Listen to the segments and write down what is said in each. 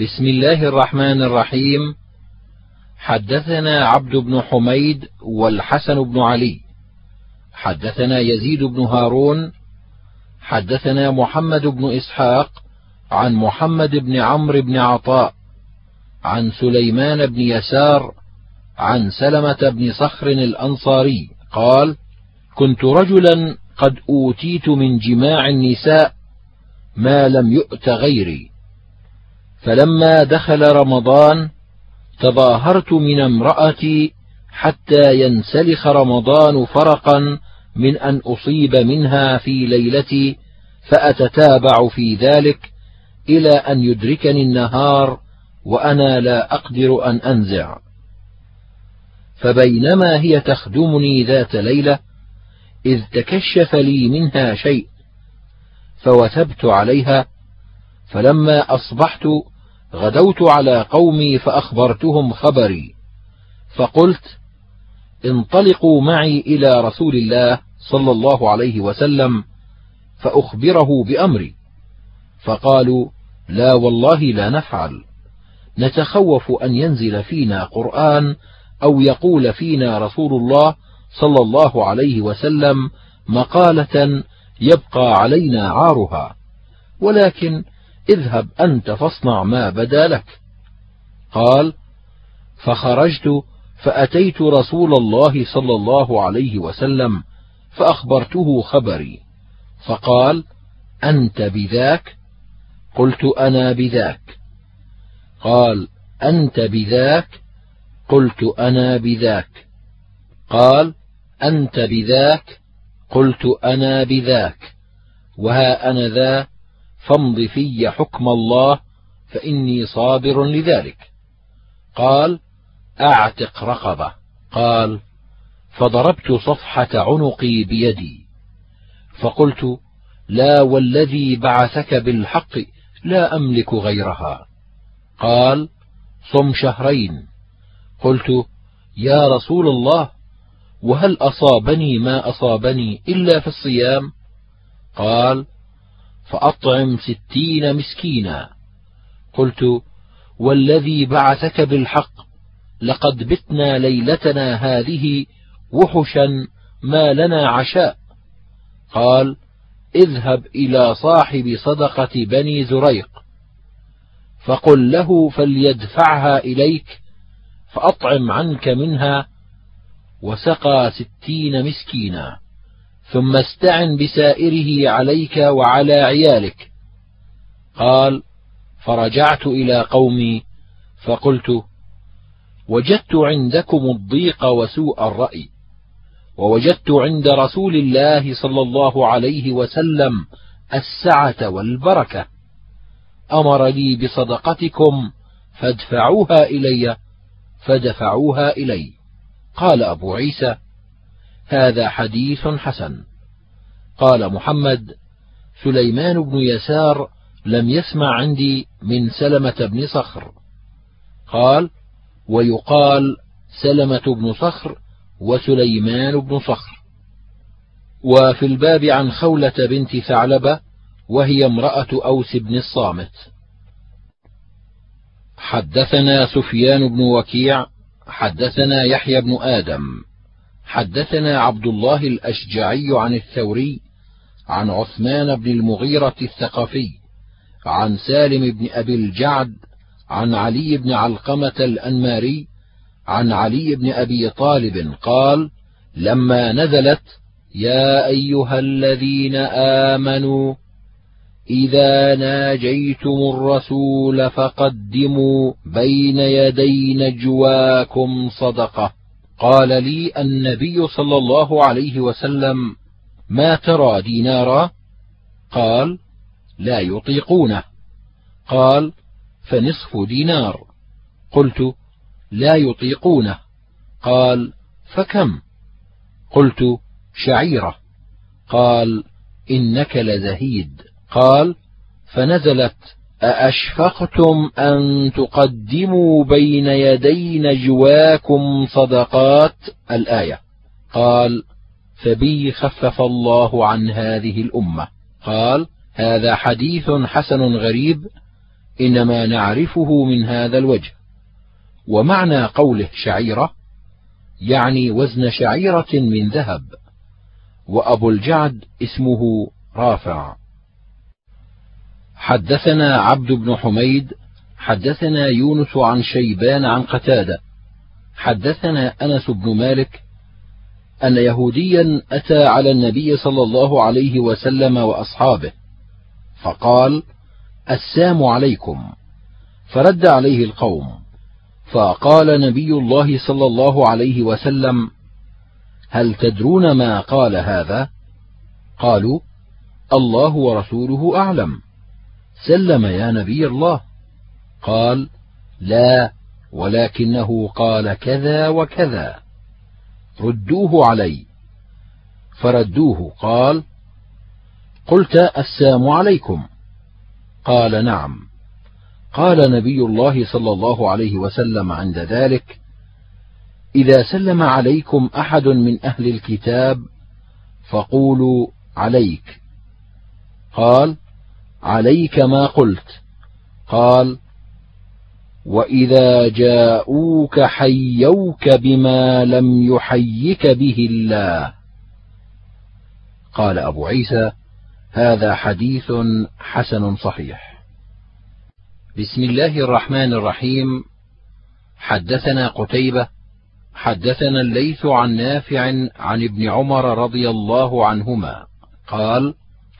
بسم الله الرحمن الرحيم. حدثنا عبد بن حميد والحسن بن علي. حدثنا يزيد بن هارون. حدثنا محمد بن إسحاق عن محمد بن عمرو بن عطاء. عن سليمان بن يسار عن سلمة بن صخر الأنصاري قال كنت رجلا قد أوتيت من جماع النساء ما لم يؤت غيري. فلما دخل رمضان تظاهرت من امرأتي حتى ينسلخ رمضان فرقا من أن أصيب منها في ليلتي فأتتابع في ذلك إلى أن يدركني النهار وأنا لا أقدر أن أنزع. فبينما هي تخدمني ذات ليلة إذ تكشف لي منها شيء فوثبت عليها فلما أصبحت غدوت على قومي فأخبرتهم خبري. فقلت انطلقوا معي إلى رسول الله صلى الله عليه وسلم فأخبره بأمري. فقالوا لا والله لا نفعل. نتخوف أن ينزل فينا قرآن أو يقول فينا رسول الله صلى الله عليه وسلم مقالة يبقى علينا عارها. ولكن اذهب أنت فاصنع ما بدا لك. قال فخرجت فأتيت رسول الله صلى الله عليه وسلم فأخبرته خبري. فقال أنت بذاك؟ قلت أنا بذاك. قال أنت بذاك؟ قلت أنا بذاك. قال أنت بذاك؟ قلت أنا بذاك. وها أنا ذا؟ فامض في حكم الله فإني صابر لذلك. قال أعتق رقبة. قال فضربت صفحة عنقي بيدي. فقلت لا والذي بعثك بالحق لا أملك غيرها. قال صم شهرين. قلت يا رسول الله وهل أصابني ما أصابني إلا في الصيام؟ قال فأطعم ستين مسكينا. قلت والذي بعثك بالحق لقد بتنا ليلتنا هذه وحشا ما لنا عشاء. قال اذهب إلى صاحب صدقة بني زريق. فقل له فليدفعها إليك فأطعم عنك منها وسقى ستين مسكينا. ثم استعن بسائره عليك وعلى عيالك. قال فرجعت إلى قومي فقلت وجدت عندكم الضيق وسوء الرأي ووجدت عند رسول الله صلى الله عليه وسلم السعة والبركة. أمر لي بصدقتكم فادفعوها إلي فدفعوها إلي. قال أبو عيسى هذا حديث حسن. قال محمد سليمان بن يسار لم يسمع عندي من سلمة بن صخر. قال ويقال سلمة بن صخر وسليمان بن صخر. وفي الباب عن خولة بنت ثعلبة وهي امرأة أوس بن الصامت. حدثنا سفيان بن وكيع حدثنا يحيى بن آدم. حدثنا عبد الله الأشجعي عن الثوري عن عثمان بن المغيرة الثقفي عن سالم بن أبي الجعد عن علي بن علقمة الأنماري عن علي بن أبي طالب قال لما نزلت يا أيها الذين آمنوا إذا ناجيتم الرسول فقدموا بين يدي نجواكم صدقة قال لي النبي صلى الله عليه وسلم ما ترى دينارا؟ قال لا يطيقونه. قال فنصف دينار. قلت لا يطيقونه. قال فكم؟ قلت شعيرة. قال إنك لزهيد. قال فنزلت. أأشفقتم أن تقدموا بين يدي نجواكم صدقات الآية؟ قال فبي خفف الله عن هذه الأمة. قال هذا حديث حسن غريب إنما نعرفه من هذا الوجه. ومعنى قوله شعيرة يعني وزن شعيرة من ذهب. وأبو الجعد اسمه رافع. حدثنا عبد بن حميد حدثنا يونس عن شيبان عن قتادة حدثنا أنس بن مالك أن يهوديا أتى على النبي صلى الله عليه وسلم وأصحابه فقال السام عليكم. فرد عليه القوم فقال نبي الله صلى الله عليه وسلم هل تدرون ما قال هذا؟ قالوا الله ورسوله أعلم. سلم يا نبي الله. قال لا ولكنه قال كذا وكذا. ردوه علي. فردوه قال قلت السام عليكم. قال نعم. قال نبي الله صلى الله عليه وسلم عند ذلك إذا سلم عليكم أحد من أهل الكتاب فقولوا عليك. قال عليك ما قلت. قال وإذا جاءوك حيوك بما لم يحيك به الله. قال أبو عيسى هذا حديث حسن صحيح. بسم الله الرحمن الرحيم. حدثنا قتيبة حدثنا الليث عن نافع عن ابن عمر رضي الله عنهما. قال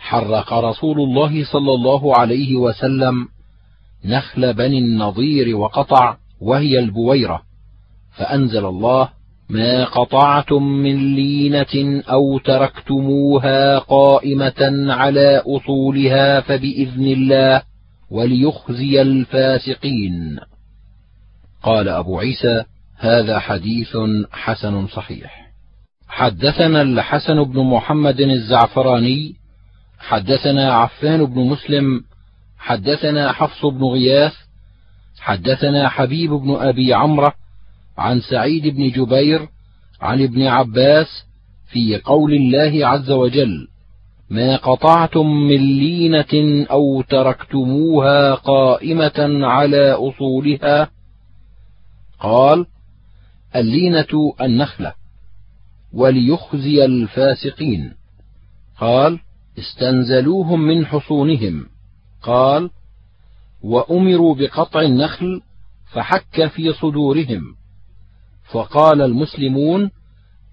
حرق رسول الله صلى الله عليه وسلم نخل بني النضير وقطع وهي البويرة فأنزل الله ما قطعتم من لينة أو تركتموها قائمة على أصولها فبإذن الله وليخزي الفاسقين. قال أبو عيسى هذا حديث حسن صحيح. حدثنا الحسن بن محمد الزعفراني حدثنا عفان بن مسلم حدثنا حفص بن غياث حدثنا حبيب بن أبي عمرة عن سعيد بن جبير عن ابن عباس في قول الله عز وجل ما قطعتم من لينة أو تركتموها قائمة على أصولها؟ قال اللينة النخلة وليخزي الفاسقين. قال استنزلوهم من حصونهم. قال وأمروا بقطع النخل فحك في صدورهم. فقال المسلمون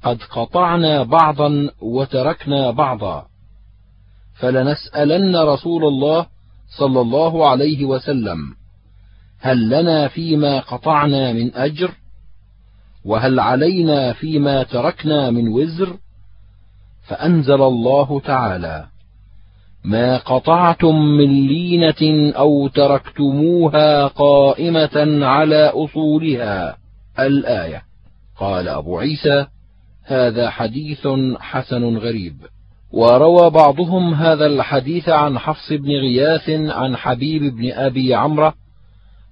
قد قطعنا بعضا وتركنا بعضا. فلنسألن رسول الله صلى الله عليه وسلم هل لنا فيما قطعنا من أجر؟ وهل علينا فيما تركنا من وزر؟ فأنزل الله تعالى ما قطعتم من لينه أو تركتموها قائمه على اصولها. الايه. قال ابو عيسى هذا حديث حسن غريب. وروى بعضهم هذا الحديث عن حفص بن غياث عن حبيب بن ابي عمره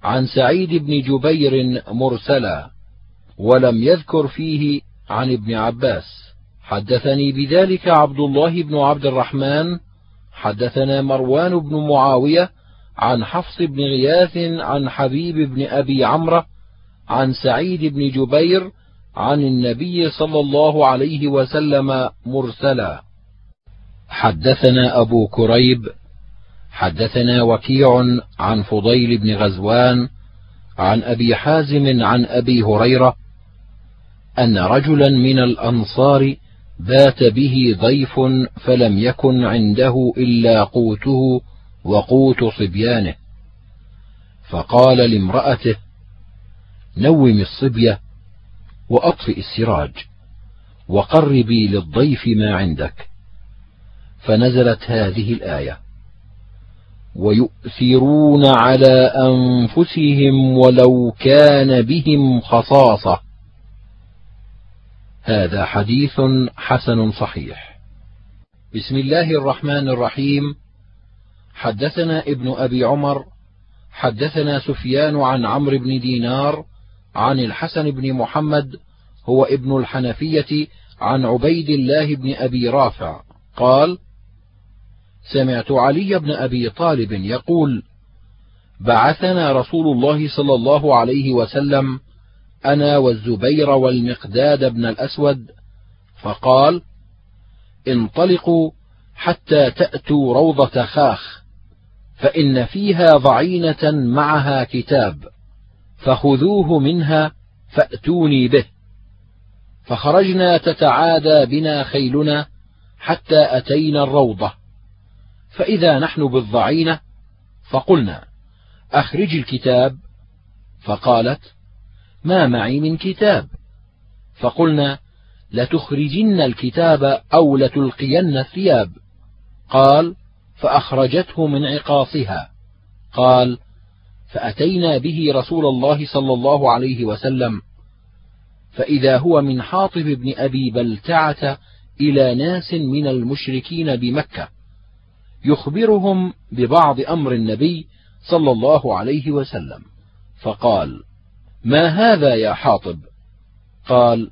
عن سعيد بن جبير مرسلا ولم يذكر فيه عن ابن عباس. حدثني بذلك عبد الله بن عبد الرحمن حدثنا مروان بن معاوية عن حفص بن غياث عن حبيب بن أبي عمرة عن سعيد بن جبير عن النبي صلى الله عليه وسلم مرسلا. حدثنا أبو كريب حدثنا وكيع عن فضيل بن غزوان عن أبي حازم عن أبي هريرة أن رجلا من الأنصار بات به ضيف فلم يكن عنده إلا قوته وقوت صبيانه. فقال لامرأته نوم الصبيه وأطفئ السراج وقربي للضيف ما عندك. فنزلت هذه الآية ويؤثرون على أنفسهم ولو كان بهم خصاصة. هذا حديث حسن صحيح. بسم الله الرحمن الرحيم. حدثنا ابن أبي عمر حدثنا سفيان عن عمرو بن دينار عن الحسن بن محمد هو ابن الحنفية عن عبيد الله بن أبي رافع. قال سمعت علي بن أبي طالب يقول بعثنا رسول الله صلى الله عليه وسلم أنا والزبير والمقداد بن الأسود فقال انطلقوا حتى تأتوا روضة خاخ فإن فيها ضعينة معها كتاب فخذوه منها فأتوني به. فخرجنا تتعادى بنا خيلنا حتى أتينا الروضة. فإذا نحن بالضعينة فقلنا أخرج الكتاب. فقالت ما معي من كتاب. فقلنا لتخرجن الكتاب أو لتلقين الثياب. قال فأخرجته من عقاصها. قال فأتينا به رسول الله صلى الله عليه وسلم. فإذا هو من حاطب بن أبي بلتعة إلى ناس من المشركين بمكة. يخبرهم ببعض أمر النبي صلى الله عليه وسلم. فقال ما هذا يا حاطب؟ قال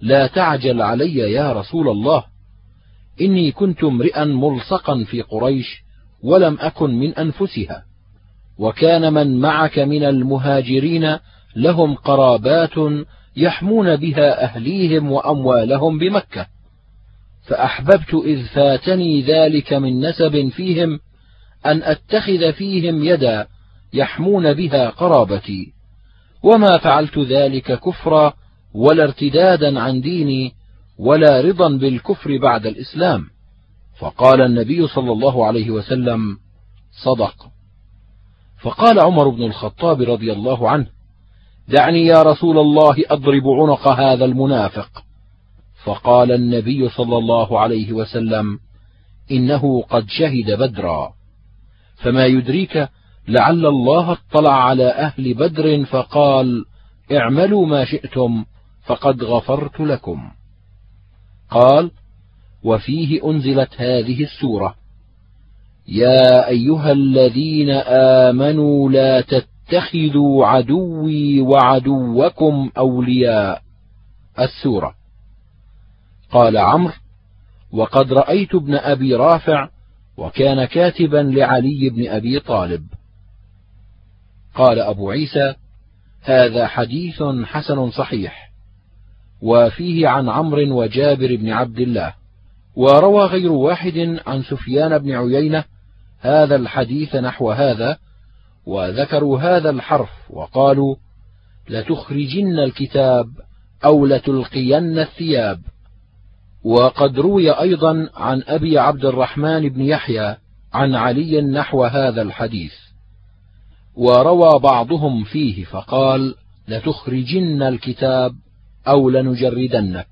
لا تعجل علي يا رسول الله. إني كنت امرئا ملصقا في قريش ولم أكن من أنفسها. وكان من معك من المهاجرين لهم قرابات يحمون بها أهليهم وأموالهم بمكة. فأحببت إذ فاتني ذلك من نسب فيهم أن أتخذ فيهم يدا يحمون بها قرابتي. وما فعلت ذلك كفرا ولا ارتدادا عن ديني ولا رضا بالكفر بعد الإسلام. فقال النبي صلى الله عليه وسلم صدق. فقال عمر بن الخطاب رضي الله عنه دعني يا رسول الله أضرب عنق هذا المنافق. فقال النبي صلى الله عليه وسلم إنه قد شهد بدرا. فما يدريك لعل الله اطلع على أهل بدر فقال اعملوا ما شئتم فقد غفرت لكم. قال وفيه أنزلت هذه السورة يا أيها الذين آمنوا لا تتخذوا عدوي وعدوكم أولياء. السورة. قال عمرو وقد رأيت ابن أبي رافع وكان كاتبا لعلي بن أبي طالب. قال أبو عيسى هذا حديث حسن صحيح وفيه عن عمرو وجابر بن عبد الله وروى غير واحد عن سفيان بن عيينة هذا الحديث نحو هذا وذكروا هذا الحرف وقالوا لتخرجن الكتاب أو لتلقين الثياب. وقد روي أيضا عن أبي عبد الرحمن بن يحيى عن علي نحو هذا الحديث. وروى بعضهم فيه فقال لتخرجن الكتاب أو لنجردنك.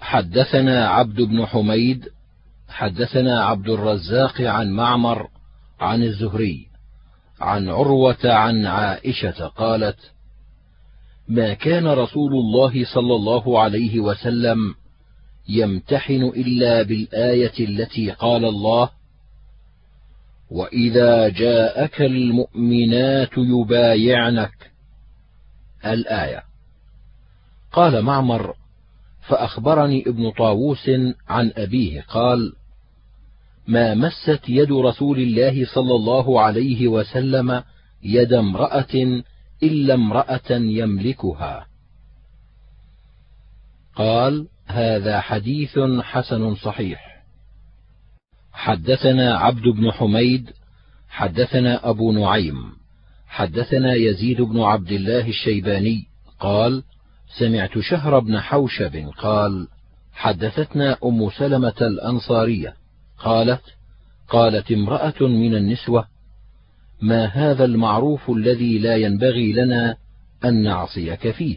حدثنا عبد بن حميد حدثنا عبد الرزاق عن معمر عن الزهري عن عروة عن عائشة قالت ما كان رسول الله صلى الله عليه وسلم يمتحن إلا بالآية التي قال الله واذا جاءك المؤمنات يبايعنك. الآية. قال معمر فأخبرني ابن طاووس عن أبيه قال ما مست يد رسول الله صلى الله عليه وسلم يد امرأة إلا امرأة يملكها. قال هذا حديث حسن صحيح. حدثنا عبد بن حميد حدثنا أبو نعيم حدثنا يزيد بن عبد الله الشيباني قال سمعت شهر بن حوشب قال حدثتنا أم سلمة الأنصارية قالت قالت امرأة من النسوة ما هذا المعروف الذي لا ينبغي لنا أن نعصيك فيه؟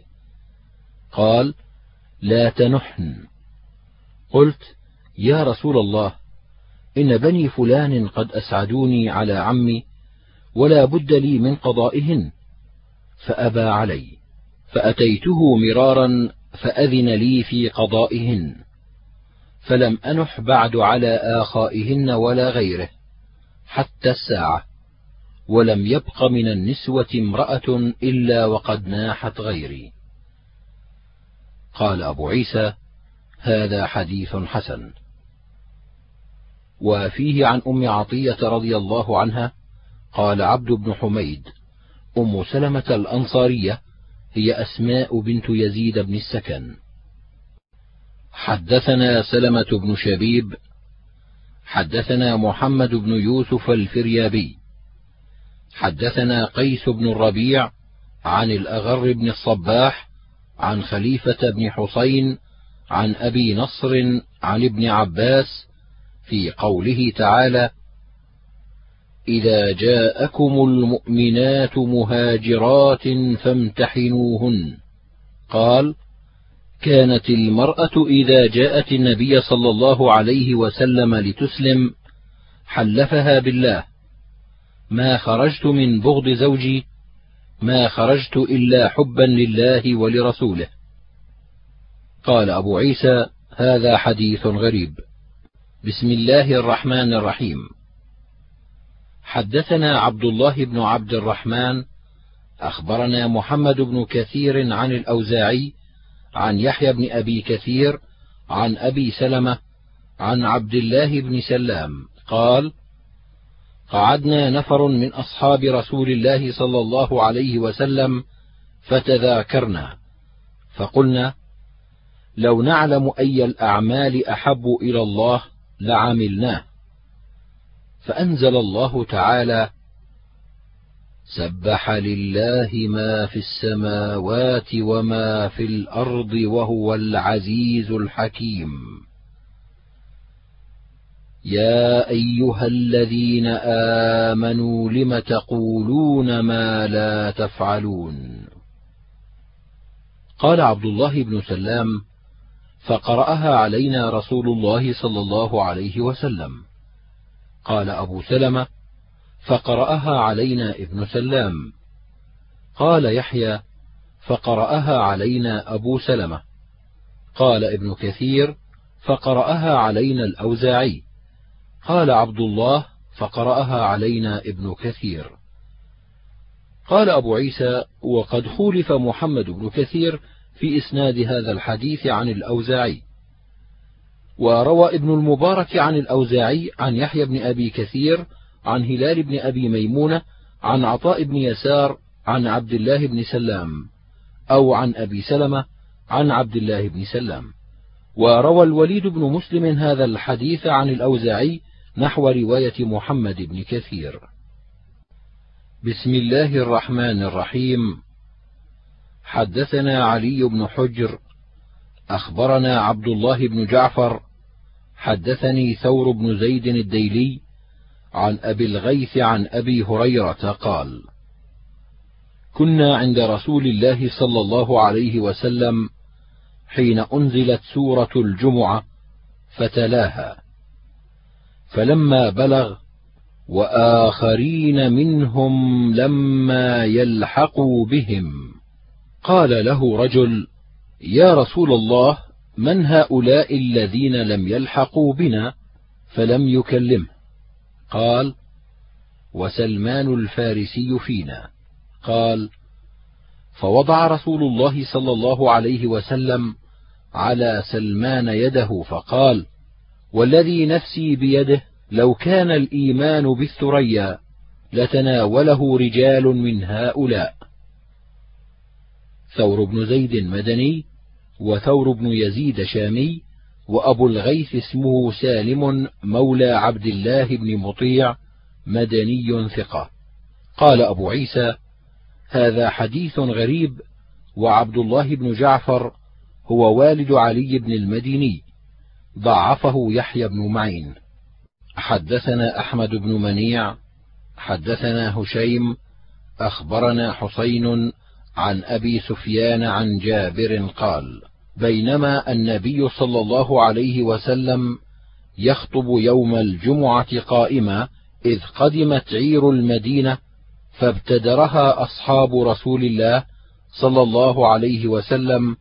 قال لا تنحن. قلت يا رسول الله إن بني فلان قد أسعدوني على عمي ولا بد لي من قضائهن فأبى علي فأتيته مرارا فأذن لي في قضائهن فلم أنح بعد على آخائهن ولا غيره حتى الساعة ولم يبق من النسوة امرأة إلا وقد ناحت غيري. قال أبو عيسى هذا حديث حسن. وفيه عن أم عطية رضي الله عنها قال عبد بن حميد أم سلمة الأنصارية هي أسماء بنت يزيد بن السكن. حدثنا سلمة بن شبيب حدثنا محمد بن يوسف الفريابي حدثنا قيس بن الربيع عن الأغر بن الصباح عن خليفة بن حسين عن أبي نصر عن ابن عباس في قوله تعالى إذا جاءكم المؤمنات مهاجرات فامتحنوهن. قال كانت المرأة إذا جاءت النبي صلى الله عليه وسلم لتسلم حلفها بالله. ما خرجت من بغض زوجي ما خرجت إلا حبا لله ولرسوله. قال أبو عيسى هذا حديث غريب. بسم الله الرحمن الرحيم. حدثنا عبد الله بن عبد الرحمن أخبرنا محمد بن كثير عن الأوزاعي عن يحيى بن أبي كثير عن أبي سلمة عن عبد الله بن سلام قال قعدنا نفر من أصحاب رسول الله صلى الله عليه وسلم فتذاكرنا فقلنا لو نعلم أي الأعمال أحب إلى الله لعملناه. فأنزل الله تعالى سبح لله ما في السماوات وما في الأرض وهو العزيز الحكيم. يا أيها الذين آمنوا لم تقولون ما لا تفعلون؟ قال عبد الله بن سلام فقرأها علينا رسول الله صلى الله عليه وسلم. قال أبو سلمة فقرأها علينا ابن سلام. قال يحيى فقرأها علينا أبو سلمة. قال ابن كثير فقرأها علينا الأوزاعي. قال عبد الله فقرأها علينا ابن كثير. قال أبو عيسى وقد خولف محمد بن كثير في إسناد هذا الحديث عن الأوزاعي. وروى ابن المبارك عن الأوزاعي عن يحيى بن أبي كثير عن هلال بن أبي ميمونة عن عطاء بن يسار عن عبد الله بن سلام أو عن أبي سلمة عن عبد الله بن سلام. وروى الوليد بن مسلم هذا الحديث عن الأوزاعي نحو رواية محمد بن كثير. بسم الله الرحمن الرحيم. حدثنا علي بن حجر أخبرنا عبد الله بن جعفر حدثني ثور بن زيد الديلي عن أبي الغيث عن أبي هريرة قال كنا عند رسول الله صلى الله عليه وسلم حين أنزلت سورة الجمعة فتلاها فلما بلغ وآخرين منهم لما يلحقوا بهم. قال له رجل يا رسول الله من هؤلاء الذين لم يلحقوا بنا فلم يكلمه؟ قال وسلمان الفارسي فينا. قال فوضع رسول الله صلى الله عليه وسلم على سلمان يده فقال والذي نفسي بيده لو كان الإيمان بالثريا لتناوله رجال من هؤلاء. ثور بن زيد مدني وثور بن يزيد شامي وأبو الغيث اسمه سالم مولى عبد الله بن مطيع مدني ثقة. قال أبو عيسى هذا حديث غريب وعبد الله بن جعفر هو والد علي بن المديني ضعفه يحيى بن معين. حدثنا أحمد بن منيع حدثنا هشيم أخبرنا حسين عن أبي سفيان عن جابر قال بينما النبي صلى الله عليه وسلم يخطب يوم الجمعة قائما إذ قدمت عير المدينة فابتدرها أصحاب رسول الله صلى الله عليه وسلم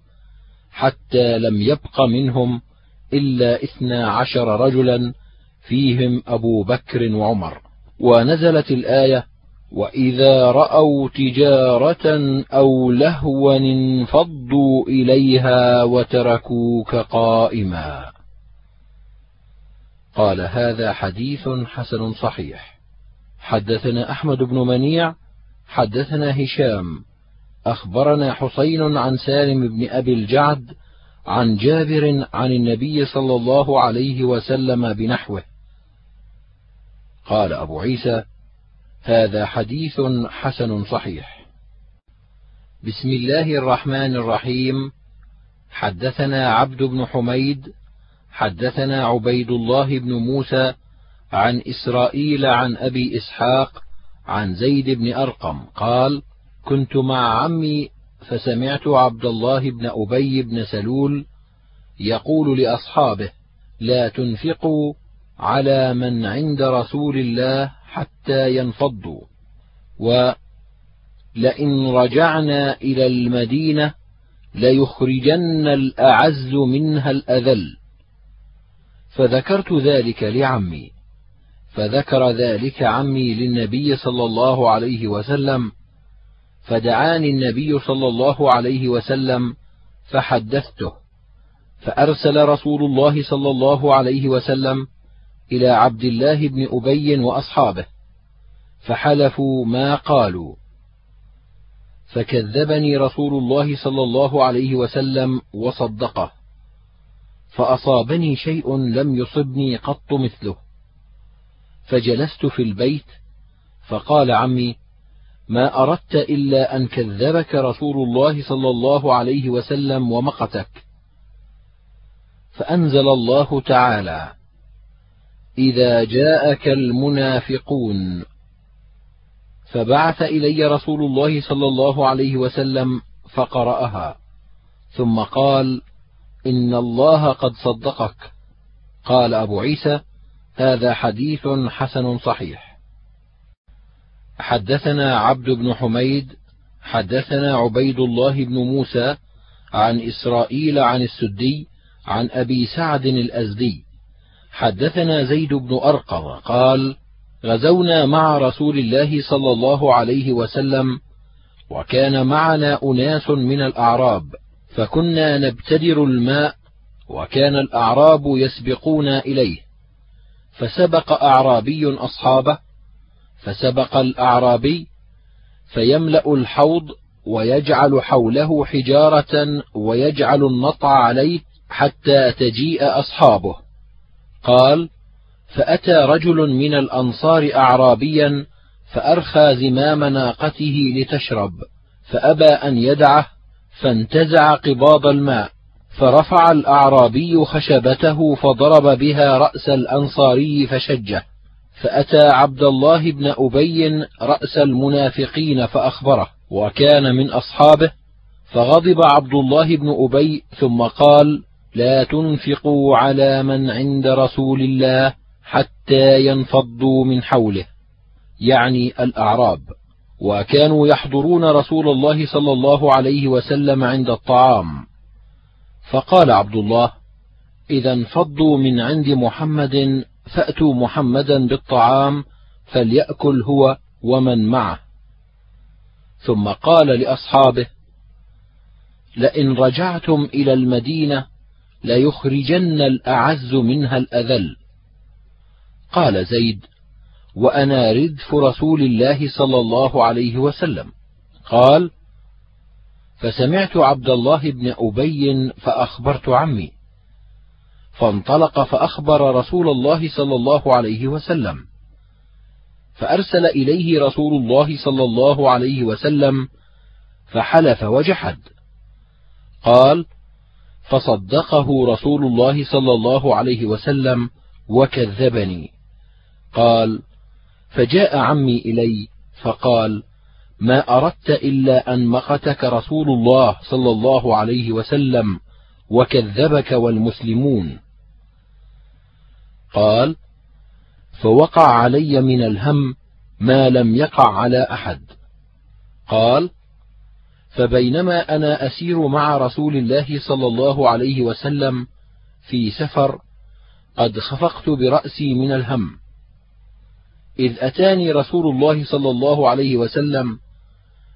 حتى لم يبق منهم إلا اثنا عشر رجلا فيهم أبو بكر وعمر. ونزلت الآية واذا راوا تجاره أو لهوا انفضوا اليها وتركوك قائما قال هذا حديث حسن صحيح حدثنا أحمد بن منيع حدثنا هشام أخبرنا حسين عن سالم بن أبي الجعد عن جابر عن النبي صلى الله عليه وسلم بنحوه قال أبو عيسى هذا حديث حسن صحيح. بسم الله الرحمن الرحيم. حدثنا عبد بن حميد حدثنا عبيد الله بن موسى عن إسرائيل عن أبي إسحاق عن زيد بن أرقم قال كنت مع عمي فسمعت عبد الله بن أبي بن سلول يقول لأصحابه لا تنفقوا على من عند رسول الله حتى ينفضوا. ولئن رجعنا إلى المدينة ليخرجن الأعز منها الأذل. فذكرت ذلك لعمي. فذكر ذلك عمي للنبي صلى الله عليه وسلم. فدعاني النبي صلى الله عليه وسلم فحدثته. فأرسل رسول الله صلى الله عليه وسلم إلى عبد الله بن أبي وأصحابه فحلفوا ما قالوا. فكذبني رسول الله صلى الله عليه وسلم وصدقه فأصابني شيء لم يصبني قط مثله. فجلست في البيت فقال عمي ما أردت إلا أن كذبك رسول الله صلى الله عليه وسلم ومقتك. فأنزل الله تعالى إذا جاءك المنافقون. فبعث إلي رسول الله صلى الله عليه وسلم فقرأها. ثم قال إن الله قد صدقك. قال أبو عيسى هذا حديث حسن صحيح. حدثنا عبد بن حميد حدثنا عبيد الله بن موسى عن إسرائيل عن السدي عن أبي سعد الأزدي. حدثنا زيد بن أرقم قال غزونا مع رسول الله صلى الله عليه وسلم وكان معنا أناس من الأعراب فكنا نبتدر الماء وكان الأعراب يسبقون إليه فسبق أعرابي أصحابه فسبق الأعرابي فيملأ الحوض ويجعل حوله حجارة ويجعل النطع عليه حتى تجيء أصحابه. قال فأتى رجل من الأنصار اعرابيا فأرخى زمام ناقته لتشرب فأبى أن يدعه فانتزع قباض الماء فرفع الأعرابي خشبته فضرب بها رأس الأنصاري فشجه فأتى عبد الله بن أبي رأس المنافقين فأخبره وكان من أصحابه فغضب عبد الله بن أبي ثم قال لا تنفقوا على من عند رسول الله حتى ينفضوا من حوله يعني الأعراب. وكانوا يحضرون رسول الله صلى الله عليه وسلم عند الطعام. فقال عبد الله إذا انفضوا من عند محمد فأتوا محمدا بالطعام فليأكل هو ومن معه. ثم قال لأصحابه لئن رجعتم إلى المدينة ليخرجن الأعز منها الأذل. قال زيد وأنا ردف رسول الله صلى الله عليه وسلم. قال فسمعت عبد الله بن أبي فأخبرت عمي. فانطلق فأخبر رسول الله صلى الله عليه وسلم. فأرسل إليه رسول الله صلى الله عليه وسلم فحلف وجحد. قال فصدقه رسول الله صلى الله عليه وسلم وكذبني. قال فجاء عمي إلي فقال ما أردت إلا أن مقتك رسول الله صلى الله عليه وسلم وكذبك والمسلمون. قال فوقع علي من الهم ما لم يقع على أحد. قال فبينما أنا أسير مع رسول الله صلى الله عليه وسلم في سفر قد خفقت برأسي من الهم. إذ أتاني رسول الله صلى الله عليه وسلم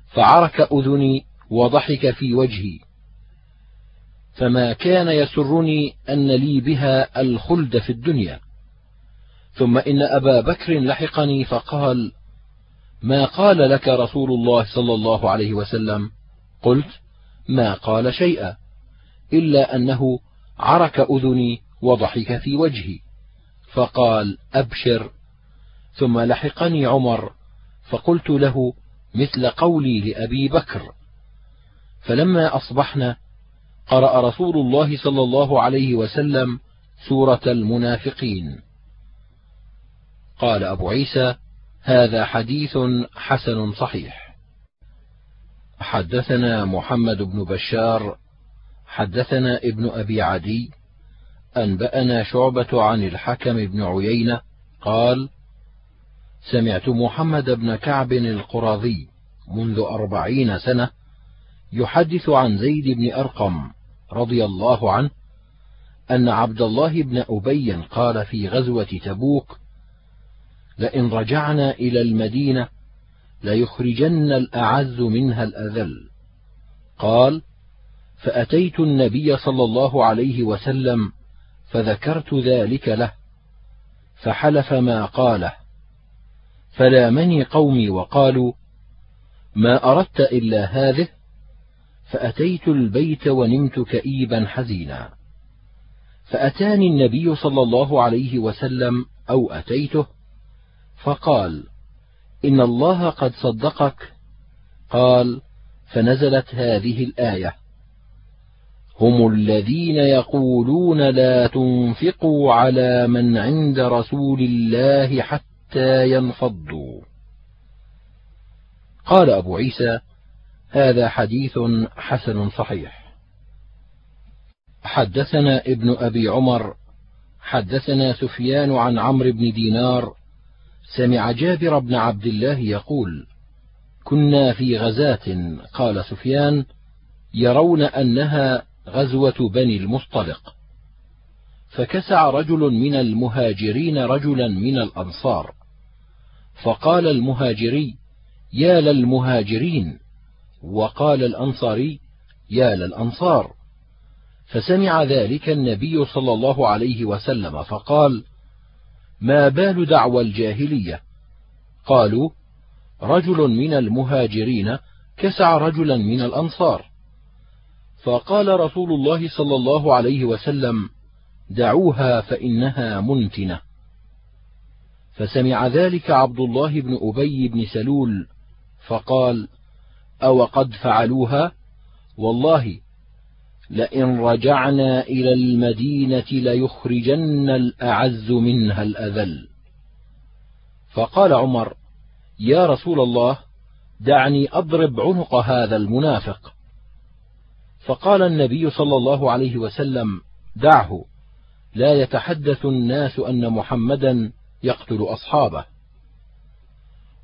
فعرك أذني وضحك في وجهي. فما كان يسرني أن لي بها الخلد في الدنيا. ثم إن أبا بكر لحقني فقال ما قال لك رسول الله صلى الله عليه وسلم؟ قلت ما قال شيئا إلا أنه عرك أذني وضحك في وجهي فقال أبشر ثم لحقني عمر فقلت له مثل قولي لأبي بكر. فلما أصبحنا قرأ رسول الله صلى الله عليه وسلم سورة المنافقين. قال أبو عيسى هذا حديث حسن صحيح. حدثنا محمد بن بشار حدثنا ابن أبي عدي أنبأنا شعبة عن الحكم بن عيينة قال سمعت محمد بن كعب القراظي منذ أربعين سنة يحدث عن زيد بن أرقم رضي الله عنه أن عبد الله بن أبي قال في غزوة تبوك لئن رجعنا إلى المدينة ليخرجن الأعز منها الأذل. قال فأتيت النبي صلى الله عليه وسلم فذكرت ذلك له فحلف ما قاله. فلامني قومي وقالوا ما أردت إلا هذه فأتيت البيت ونمت كئيبا حزينا. فأتاني النبي صلى الله عليه وسلم أو أتيته فقال إن الله قد صدقك. قال فنزلت هذه الآية. هم الذين يقولون لا تنفقوا على من عند رسول الله حتى ينفضوا. قال أبو عيسى هذا حديث حسن صحيح. حدثنا ابن أبي عمر حدثنا سفيان عن عمرو بن دينار سمع جابر بن عبد الله يقول كنا في غزاة قال سفيان يرون أنها غزوة بني المصطلق. فكسع رجل من المهاجرين رجلا من الأنصار فقال المهاجري يا للمهاجرين. وقال الأنصاري يا للأنصار. فسمع ذلك النبي صلى الله عليه وسلم فقال ما بال دعوى الجاهلية؟ قالوا رجل من المهاجرين كسع رجلا من الأنصار. فقال رسول الله صلى الله عليه وسلم دعوها فإنها منتنة. فسمع ذلك عبد الله بن أبي بن سلول فقال أو قد فعلوها؟ والله لئن رجعنا إلى المدينة ليخرجن الأعز منها الأذل. فقال عمر يا رسول الله دعني أضرب عنق هذا المنافق. فقال النبي صلى الله عليه وسلم دعه لا يتحدث الناس أن محمدا يقتل أصحابه.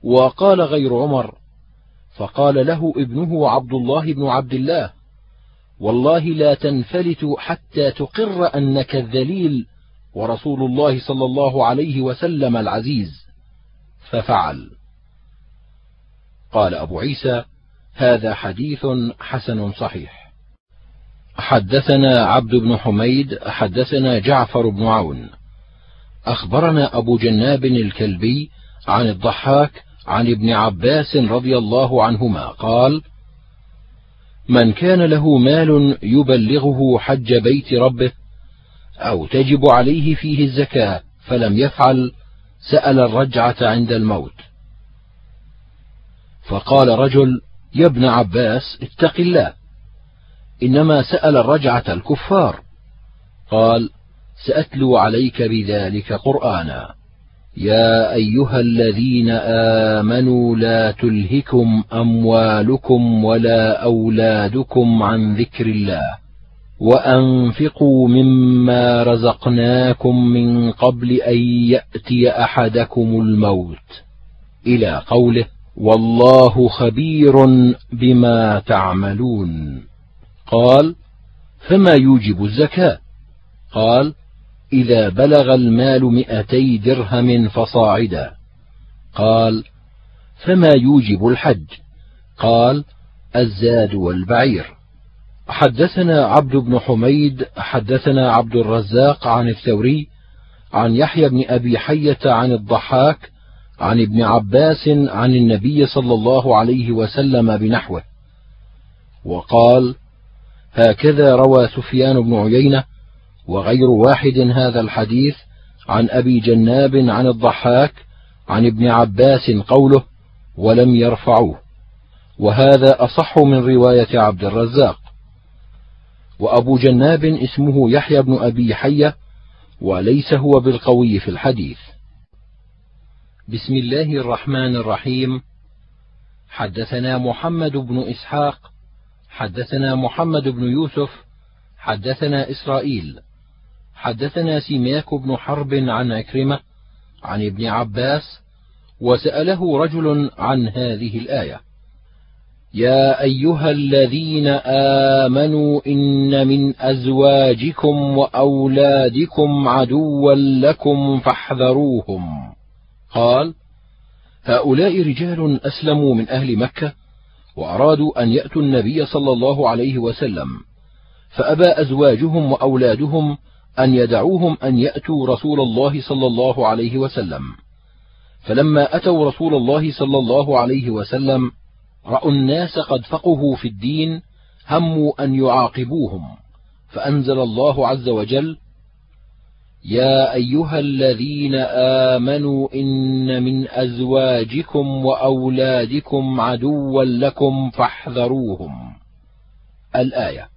وقال غير عمر فقال له ابنه عبد الله بن عبد الله والله لا تنفلت حتى تقر أنك الذليل ورسول الله صلى الله عليه وسلم العزيز. ففعل. قال أبو عيسى هذا حديث حسن صحيح. حدثنا عبد بن حميد حدثنا جعفر بن عون. أخبرنا أبو جناب الكلبي عن الضحاك عن ابن عباس رضي الله عنهما قال من كان له مال يبلغه حج بيت ربه أو تجب عليه فيه الزكاة فلم يفعل سأل الرجعة عند الموت. فقال رجل يا ابن عباس اتق الله. إنما سأل الرجعة الكفار قال سأتلو عليك بذلك قرآنا. يا أيها الذين آمنوا لا تلهكم أموالكم ولا أولادكم عن ذكر الله وأنفقوا مما رزقناكم من قبل أن يأتي أحدكم الموت إلى قوله والله خبير بما تعملون قال فما يوجب الزكاة قال إذا بلغ المال مئتي درهم فصاعدا. قال فما يوجب الحج؟ قال الزاد والبعير. حدثنا عبد بن حميد حدثنا عبد الرزاق عن الثوري عن يحيى بن أبي حية عن الضحاك عن ابن عباس عن النبي صلى الله عليه وسلم بنحوه. وقال هكذا روى سفيان بن عيينة وغير واحد هذا الحديث عن أبي جناب عن الضحاك عن ابن عباس قوله ولم يرفعوه. وهذا أصح من رواية عبد الرزاق. وأبو جناب اسمه يحيى بن أبي حية وليس هو بالقوي في الحديث. بسم الله الرحمن الرحيم. حدثنا محمد بن إسحاق حدثنا محمد بن يوسف حدثنا إسرائيل. حدثنا سيماك بن حرب عن عكرمة عن ابن عباس وسأله رجل عن هذه الآية يا أيها الذين آمنوا إن من أزواجكم وأولادكم عدوا لكم فاحذروهم. قال هؤلاء رجال أسلموا من أهل مكة وأرادوا أن يأتوا النبي صلى الله عليه وسلم فأبى أزواجهم وأولادهم أن يدعوهم أن يأتوا رسول الله صلى الله عليه وسلم. فلما أتوا رسول الله صلى الله عليه وسلم رأوا الناس قد فقهوا في الدين هموا أن يعاقبوهم. فأنزل الله عز وجل يا أيها الذين آمنوا إن من أزواجكم وأولادكم عدوا لكم فاحذروهم. الآية.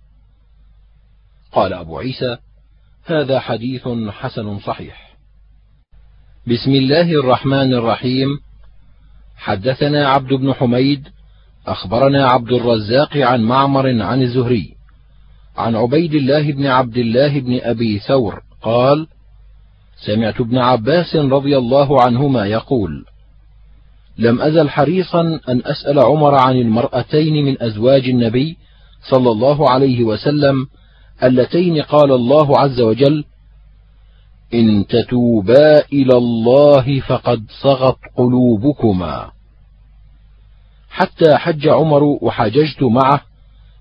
قال أبو عيسى هذا حديث حسن صحيح. بسم الله الرحمن الرحيم. حدثنا عبد بن حميد أخبرنا عبد الرزاق عن معمر عن الزهري عن عبيد الله بن عبد الله بن أبي ثور قال سمعت ابن عباس رضي الله عنهما يقول لم أزل حريصا أن أسأل عمر عن المرأتين من أزواج النبي صلى الله عليه وسلم اللتين قال الله عز وجل إن تتوبا إلى الله فقد صغت قلوبكما. حتى حج عمر وحججت معه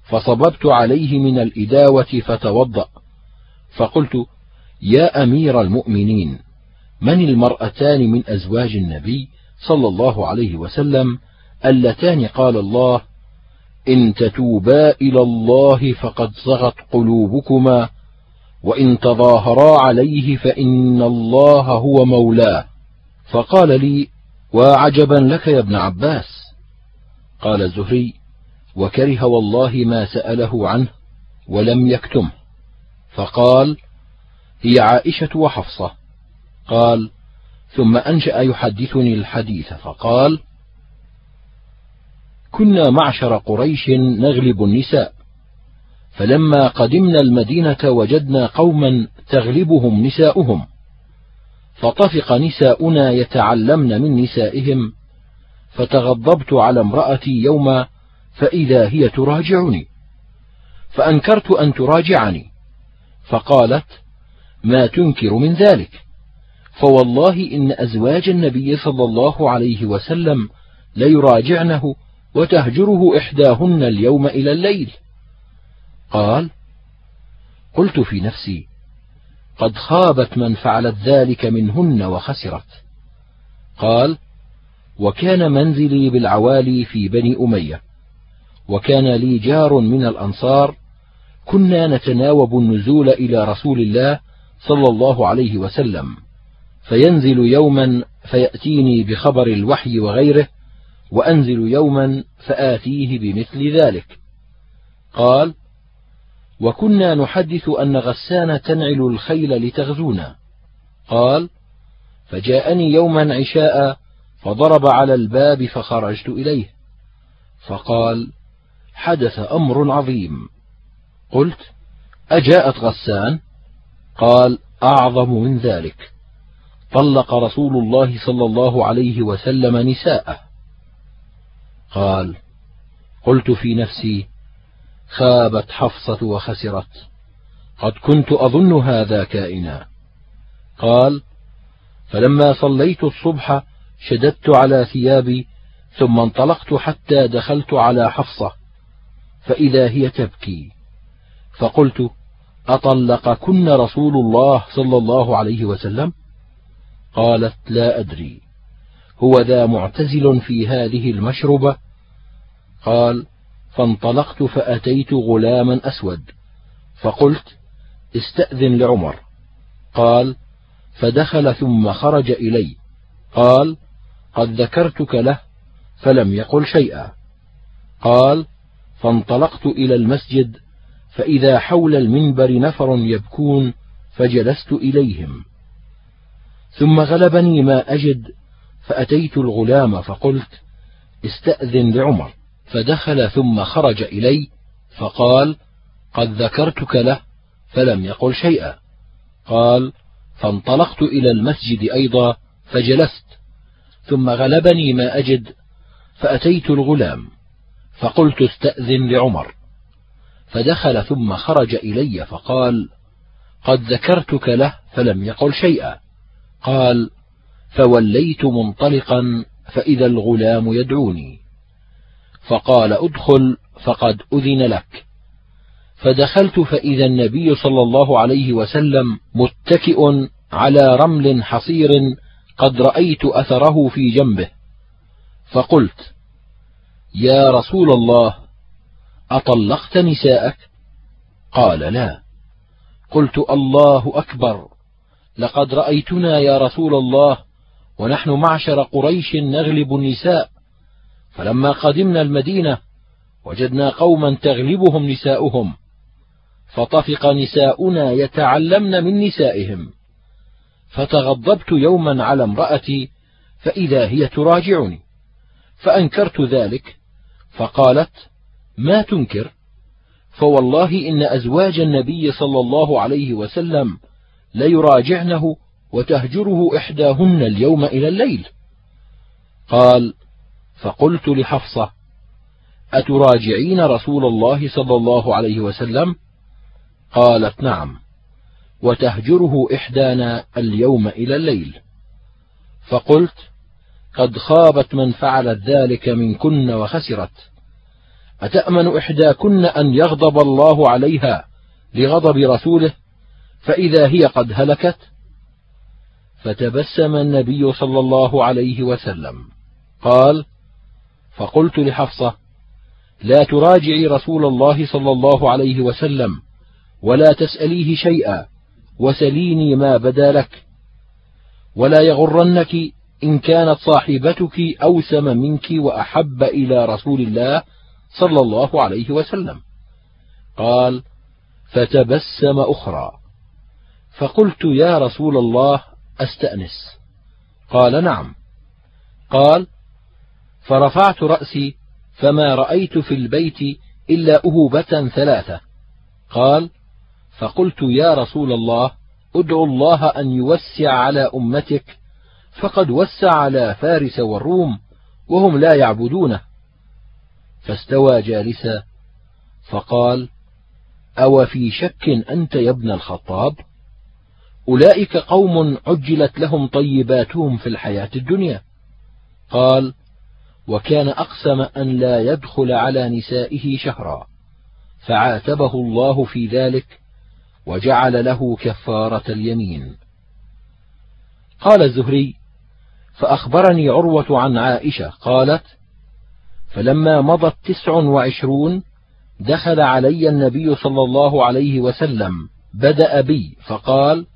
فصببت عليه من الإداوة فتوضأ. فقلت يا أمير المؤمنين من المرأتان من أزواج النبي صلى الله عليه وسلم اللتان قال الله إن تتوبا إلى الله فقد صغت قلوبكما وإن تظاهرا عليه فإن الله هو مولاه. فقال لي وعجبا لك يا ابن عباس؟ قال الزهري وكره والله ما سأله عنه ولم يكتمه. فقال هي عائشة وحفصة. قال ثم أنشأ يحدثني الحديث. فقال كنا معشر قريش نغلب النساء. فلما قدمنا المدينة وجدنا قوما تغلبهم نساؤهم. فطفق نساؤنا يتعلمن من نسائهم. فتغضبت على امرأتي يوما فإذا هي تراجعني. فأنكرت أن تراجعني. فقالت ما تنكر من ذلك. فوالله إن أزواج النبي صلى الله عليه وسلم ليراجعنه وتهجره إحداهن اليوم إلى الليل. قال قلت في نفسي قد خابت من فعلت ذلك منهن وخسرت. قال وكان منزلي بالعوالي في بني أمية وكان لي جار من الأنصار كنا نتناوب النزول إلى رسول الله صلى الله عليه وسلم فينزل يوما فيأتيني بخبر الوحي وغيره وأنزل يوما فآتيه بمثل ذلك. قال وكنا نحدث أن غسان تنعل الخيل لتغزونا. قال فجاءني يوما عشاء فضرب على الباب فخرجت إليه. فقال حدث أمر عظيم. قلت أجاءت غسان؟ قال أعظم من ذلك. طلق رسول الله صلى الله عليه وسلم نساءه. قال قلت في نفسي خابت حفصة وخسرت قد كنت أظن هذا كائنا. قال فلما صليت الصبح شددت على ثيابي ثم انطلقت حتى دخلت على حفصة فإذا هي تبكي. فقلت أطلقكن رسول الله صلى الله عليه وسلم؟ قالت لا أدري. هو ذا معتزل في هذه المشربة؟ قال فانطلقت فأتيت غلاما أسود. فقلت استأذن لعمر. قال فدخل ثم خرج إلي. قال قد ذكرتك له فلم يقل شيئا. قال فانطلقت إلى المسجد فإذا حول المنبر نفر يبكون فجلست إليهم. ثم غلبني ما أجد فأتيت الغلام فقلت استأذن لعمر. فدخل ثم خرج إلي فقال قد ذكرتك له فلم يقل شيئا. قال فانطلقت إلى المسجد أيضا فجلست ثم غلبني ما أجد فأتيت الغلام. فقلت استأذن لعمر. فدخل ثم خرج إلي فقال قد ذكرتك له فلم يقل شيئا. قال فوليت منطلقا فإذا الغلام يدعوني. فقال ادخل فقد أذن لك. فدخلت فإذا النبي صلى الله عليه وسلم متكئ على رمل حصير قد رأيت أثره في جنبه. فقلت يا رسول الله أطلقت نساءك؟ قال لا. قلت الله أكبر لقد رأيتنا يا رسول الله ونحن معشر قريش نغلب النساء. فلما قدمنا المدينة وجدنا قوما تغلبهم نساؤهم. فطفق نساؤنا يتعلمن من نسائهم. فتغضبت يوما على امرأتي فإذا هي تراجعني. فأنكرت ذلك فقالت ما تنكر؟ فوالله إن أزواج النبي صلى الله عليه وسلم ليراجعنه وتهجره إحداهن اليوم إلى الليل. قال فقلت لحفصة أتراجعين رسول الله صلى الله عليه وسلم؟ قالت نعم وتهجره إحدانا اليوم إلى الليل. فقلت قد خابت من فعلت ذلك منكن وخسرت. أتأمن إحداكن أن يغضب الله عليها لغضب رسوله؟ فإذا هي قد هلكت فتبسم النبي صلى الله عليه وسلم. قال فقلت لحفصة لا تراجعي رسول الله صلى الله عليه وسلم ولا تسأليه شيئا وسليني ما بدا لك. ولا يغرنك إن كانت صاحبتك أوسم منك وأحب إلى رسول الله صلى الله عليه وسلم. قال فتبسم أخرى. فقلت يا رسول الله أستأنس. قال نعم. قال فرفعت رأسي فما رأيت في البيت إلا أهوبة ثلاثة. قال فقلت يا رسول الله ادعو الله أن يوسع على أمتك فقد وسع على فارس والروم وهم لا يعبدونه. فاستوى جالسا فقال أو في شك أنت يا ابن الخطاب؟ أولئك قوم عجلت لهم طيباتهم في الحياة الدنيا. قال وكان أقسم أن لا يدخل على نسائه شهرا. فعاتبه الله في ذلك وجعل له كفارة اليمين. قال الزهري فأخبرني عروة عن عائشة قالت فلما مضت تسع وعشرون دخل علي النبي صلى الله عليه وسلم بدأ بي فقال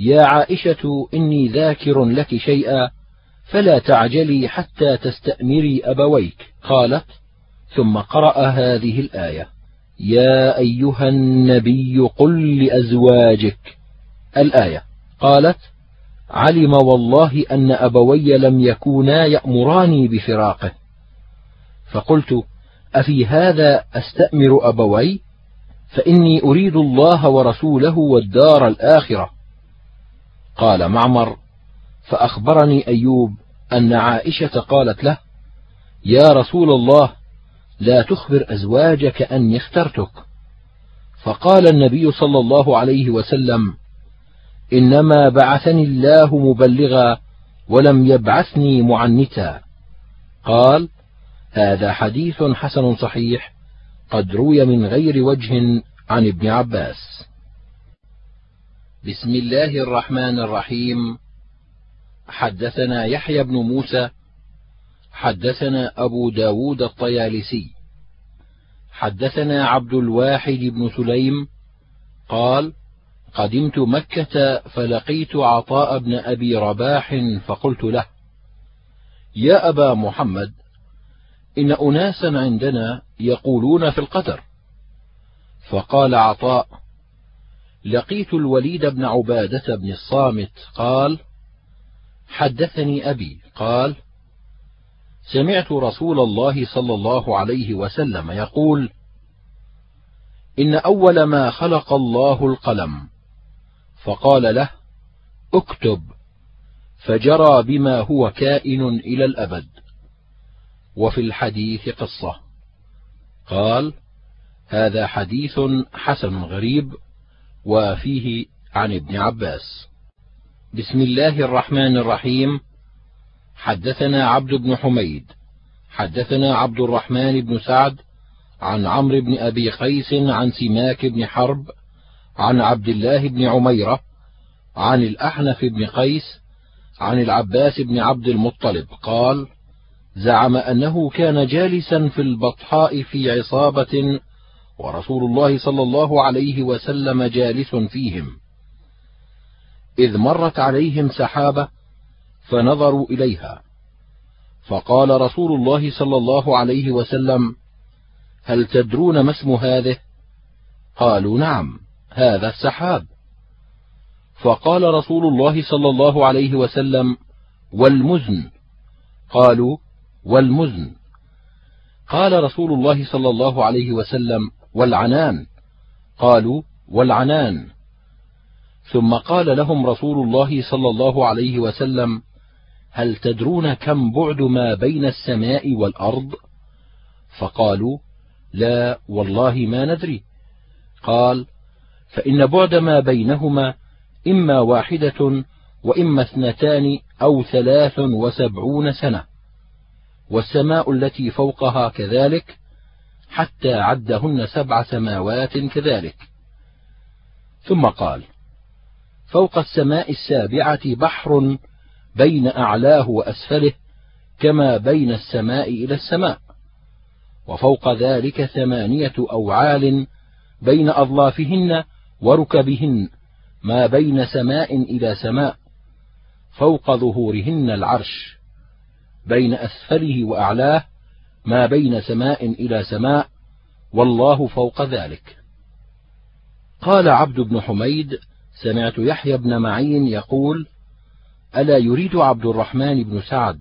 يا عائشة إني ذاكر لك شيئا فلا تعجلي حتى تستأمري أبويك. قالت ثم قرأ هذه الآية. يا أيها النبي قل لأزواجك. الآية. قالت علم والله أن أبوي لم يكونا يأمراني بفراقه. فقلت أفي هذا أستأمر أبوي؟ فإني أريد الله ورسوله والدار الآخرة. قال معمر فأخبرني أيوب أن عائشة قالت له يا رسول الله لا تخبر أزواجك أني اخترتك. فقال النبي صلى الله عليه وسلم إنما بعثني الله مبلغا ولم يبعثني معنتا. قال هذا حديث حسن صحيح قد روي من غير وجه عن ابن عباس. بسم الله الرحمن الرحيم. حدثنا يحيى بن موسى حدثنا أبو داود الطيالسي حدثنا عبد الواحد بن سليم قال قدمت مكة فلقيت عطاء بن أبي رباح فقلت له يا أبا محمد إن أناسا عندنا يقولون في القدر. فقال عطاء لقيت الوليد بن عبادة بن الصامت قال حدثني أبي قال سمعت رسول الله صلى الله عليه وسلم يقول إن أول ما خلق الله القلم فقال له اكتب فجرى بما هو كائن إلى الأبد. وفي الحديث قصة. قال هذا حديث حسن غريب وفيه عن ابن عباس. بسم الله الرحمن الرحيم. حدثنا عبد بن حميد حدثنا عبد الرحمن بن سعد عن عمرو بن أبي قيس عن سماك بن حرب عن عبد الله بن عميرة عن الأحنف بن قيس عن العباس بن عبد المطلب قال زعم أنه كان جالسا في البطحاء في عصابة ورسول الله صلى الله عليه وسلم جالس فيهم. إذ مرت عليهم سحابة فنظروا إليها. فقال رسول الله صلى الله عليه وسلم هل تدرون ما اسم هذه؟ قالوا نعم هذا السحاب. فقال رسول الله صلى الله عليه وسلم والمزن. قالوا والمزن. قال رسول الله صلى الله عليه وسلم والعنان. قالوا والعنان. ثم قال لهم رسول الله صلى الله عليه وسلم هل تدرون كم بعد ما بين السماء والأرض؟ فقالوا لا والله ما ندري. قال فإن بعد ما بينهما إما واحدة وإما اثنتان أو ثلاث وسبعون سنة. والسماء التي فوقها كذلك حتى عدهن سبع سماوات كذلك. ثم قال فوق السماء السابعة بحر بين أعلاه وأسفله كما بين السماء إلى السماء وفوق ذلك ثمانية أوعال بين أظلافهن وركبهن ما بين سماء إلى سماء فوق ظهورهن العرش بين أسفله وأعلاه ما بين سماء إلى سماء والله فوق ذلك. قال عبد بن حميد سمعت يحيى بن معين يقول ألا يريد عبد الرحمن بن سعد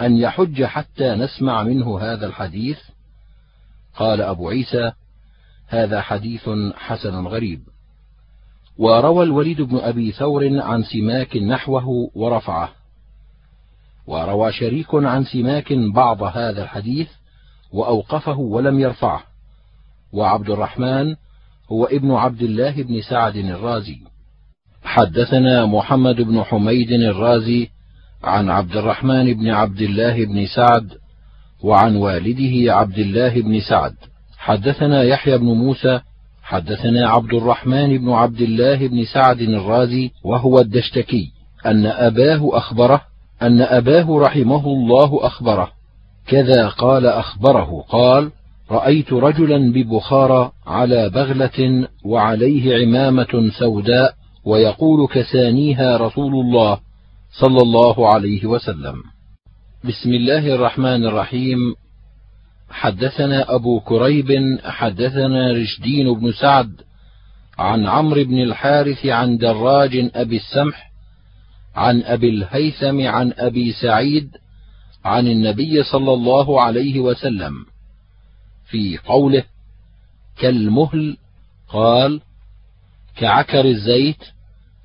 أن يحج حتى نسمع منه هذا الحديث؟ قال أبو عيسى هذا حديث حسن غريب. وروى الوليد بن أبي ثور عن سماك نحوه ورفعه. وروى شريك عن سماك بعض هذا الحديث وأوقفه ولم يرفعه وعبد الرحمن هو ابن عبد الله بن سعد الرازي. حدثنا محمد بن حميد الرازي عن عبد الرحمن بن عبد الله بن سعد وعن والده عبد الله بن سعد. حدثنا يحيى بن موسى حدثنا عبد الرحمن بن عبد الله بن سعد الرازي وهو الدشتكي أن أباه أخبره أن أباه رحمه الله أخبره. كذا قال أخبره. قال رأيت رجلا ببخارى على بغلة وعليه عمامة سوداء ويقول كسانيها رسول الله صلى الله عليه وسلم. بسم الله الرحمن الرحيم. حدثنا أبو كريب حدثنا رشدين بن سعد عن عمرو بن الحارث عن دراج أبي السمح عن أبي الهيثم عن أبي سعيد عن النبي صلى الله عليه وسلم في قوله كالمهل قال كعكر الزيت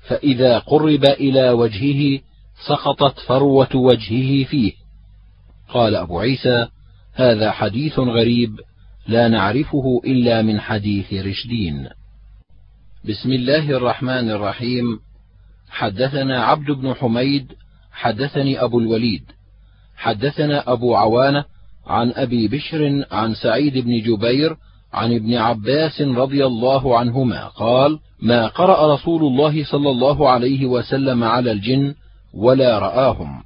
فإذا قرب إلى وجهه سقطت فروة وجهه فيه. قال أبو عيسى هذا حديث غريب لا نعرفه إلا من حديث رشدين. بسم الله الرحمن الرحيم. حدثنا عبد بن حميد حدثني أبو الوليد. حدثنا أبو عوانة عن أبي بشر عن سعيد بن جبير عن ابن عباس رضي الله عنهما قال ما قرأ رسول الله صلى الله عليه وسلم على الجن ولا رآهم.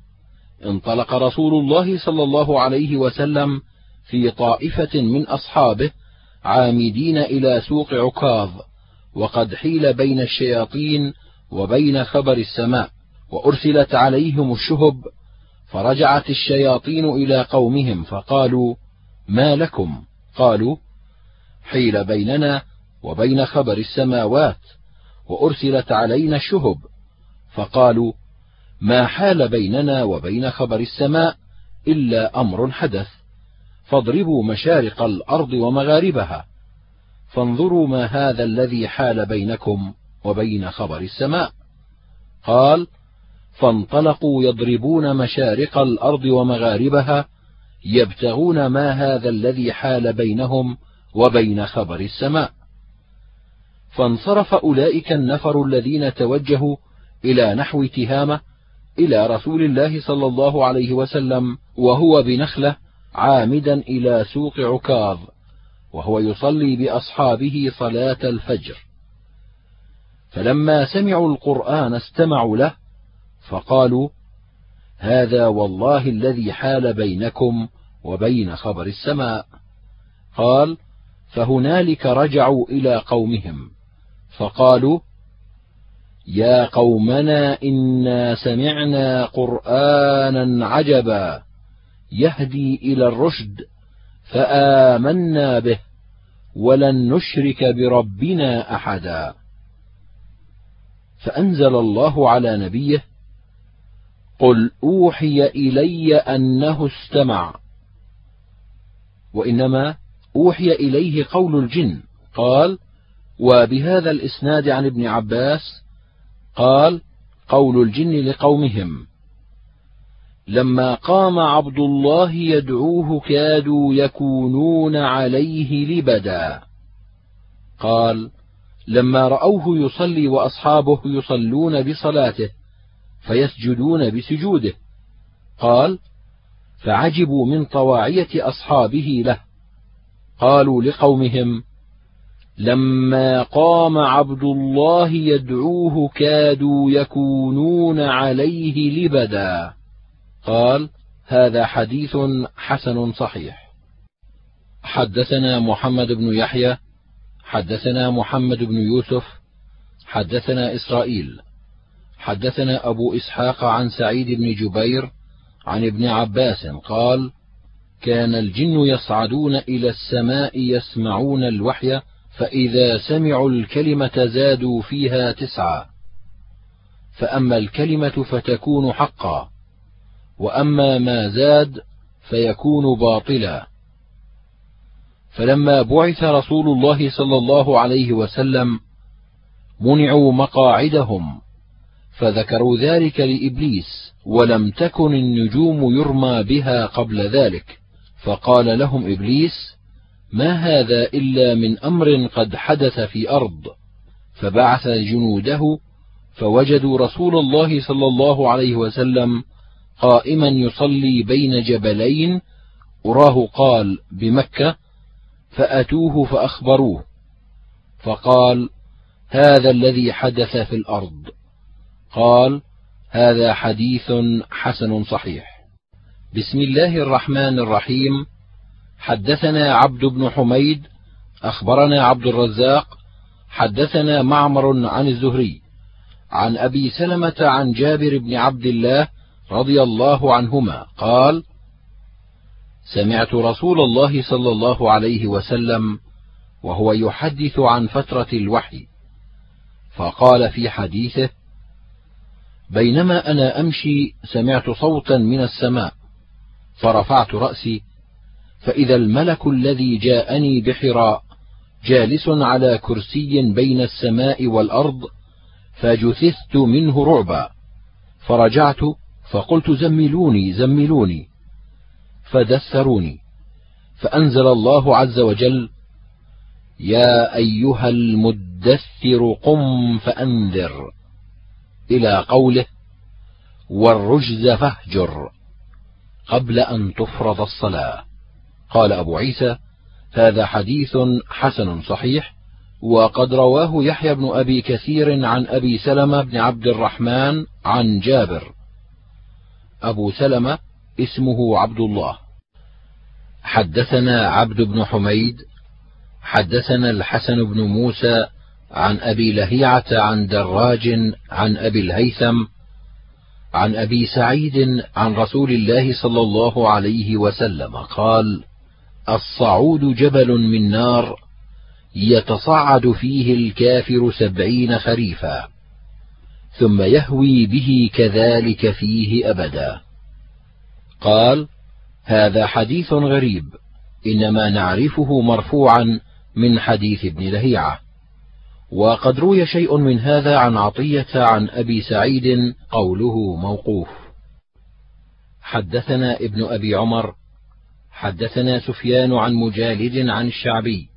انطلق رسول الله صلى الله عليه وسلم في طائفة من أصحابه عامدين إلى سوق عكاظ وقد حيل بين الشياطين وبين خبر السماء وأرسلت عليهم الشهب فرجعت الشياطين إلى قومهم فقالوا ما لكم؟ قالوا حيل بيننا وبين خبر السماوات وأرسلت علينا الشهب. فقالوا ما حال بيننا وبين خبر السماء إلا أمر حدث فاضربوا مشارق الأرض ومغاربها فانظروا ما هذا الذي حال بينكم. وبين خبر السماء. قال فانطلقوا يضربون مشارق الأرض ومغاربها يبتغون ما هذا الذي حال بينهم وبين خبر السماء. فانصرف أولئك النفر الذين توجهوا إلى نحو تهامة إلى رسول الله صلى الله عليه وسلم وهو بنخلة عامدا إلى سوق عكاظ وهو يصلي بأصحابه صلاة الفجر. فلما سمعوا القرآن استمعوا له فقالوا هذا والله الذي حال بينكم وبين خبر السماء. قال فهنالك رجعوا إلى قومهم. فقالوا يا قومنا إنا سمعنا قرآنا عجبا يهدي إلى الرشد فآمنا به ولن نشرك بربنا أحدا. فأنزل الله على نبيه قل أوحي إلي أنه استمع. وإنما أوحي إليه قول الجن. قال وبهذا الإسناد عن ابن عباس قال قول الجن لقومهم لما قام عبد الله يدعوه كادوا يكونون عليه لبدا. قال لما رأوه يصلي وأصحابه يصلون بصلاته فيسجدون بسجوده. قال فعجبوا من طواعية أصحابه له. قالوا لقومهم لما قام عبد الله يدعوه كادوا يكونون عليه لبدا. قال هذا حديث حسن صحيح. حدثنا محمد بن يحيى حدثنا محمد بن يوسف حدثنا إسرائيل حدثنا أبو إسحاق عن سعيد بن جبير عن ابن عباس قال كان الجن يصعدون إلى السماء يسمعون الوحي فإذا سمعوا الكلمة زادوا فيها تسعة. فأما الكلمة فتكون حقا وأما ما زاد فيكون باطلا. فلما بعث رسول الله صلى الله عليه وسلم منعوا مقاعدهم فذكروا ذلك لإبليس ولم تكن النجوم يرمى بها قبل ذلك. فقال لهم إبليس ما هذا إلا من أمر قد حدث في أرض. فبعث جنوده فوجدوا رسول الله صلى الله عليه وسلم قائما يصلي بين جبلين أراه قال بمكة فأتوه فأخبروه. فقال هذا الذي حدث في الأرض. قال هذا حديث حسن صحيح. بسم الله الرحمن الرحيم. حدثنا عبد بن حميد أخبرنا عبد الرزاق حدثنا معمر عن الزهري عن أبي سلمة عن جابر بن عبد الله رضي الله عنهما قال سمعت رسول الله صلى الله عليه وسلم وهو يحدث عن فترة الوحي فقال في حديثه بينما أنا أمشي سمعت صوتا من السماء فرفعت رأسي فإذا الملك الذي جاءني بحراء جالس على كرسي بين السماء والأرض فجثثت منه رعبا فرجعت فقلت زملوني زملوني فدثروني. فأنزل الله عز وجل يا أيها المدثر قم فأنذر إلى قوله والرجز فاهجر قبل أن تفرض الصلاة. قال أبو عيسى هذا حديث حسن صحيح وقد رواه يحيى بن أبي كثير عن أبي سلمة بن عبد الرحمن عن جابر. أبو سلمة اسمه عبد الله. حدثنا عبد بن حميد حدثنا الحسن بن موسى عن أبي لهيعة عن دراج عن أبي الهيثم عن أبي سعيد عن رسول الله صلى الله عليه وسلم قال الصعود جبل من نار يتصعد فيه الكافر سبعين خريفا ثم يهوي به كذلك فيه أبدا. قال هذا حديث غريب إنما نعرفه مرفوعا من حديث ابن لهيعة. وقد روي شيء من هذا عن عطية عن أبي سعيد قوله موقوف. حدثنا ابن أبي عمر حدثنا سفيان عن مجالد عن الشعبي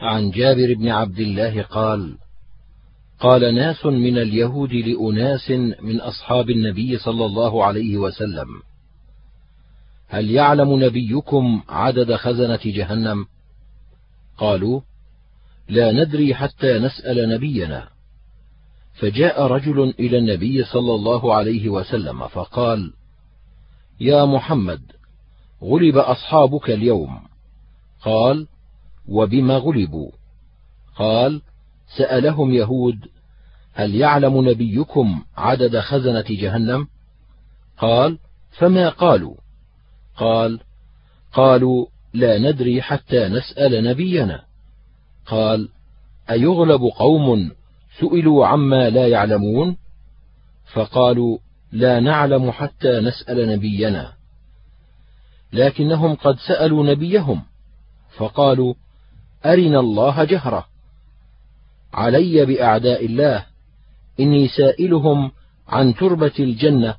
عن جابر بن عبد الله قال قال ناس من اليهود لأناس من أصحاب النبي صلى الله عليه وسلم هل يعلم نبيكم عدد خزنة جهنم؟ قالوا لا ندري حتى نسأل نبينا. فجاء رجل إلى النبي صلى الله عليه وسلم فقال يا محمد غلب أصحابك اليوم. قال وبما غلبوا؟ قال سألهم يهود هل يعلم نبيكم عدد خزنة جهنم؟ قال فما قالوا؟ قال قالوا لا ندري حتى نسأل نبينا. قال أيغلب قوم سئلوا عما لا يعلمون؟ فقالوا لا نعلم حتى نسأل نبينا. لكنهم قد سألوا نبيهم فقالوا أرنا الله جهرة. علي بأعداء الله إني سائلهم عن تربة الجنة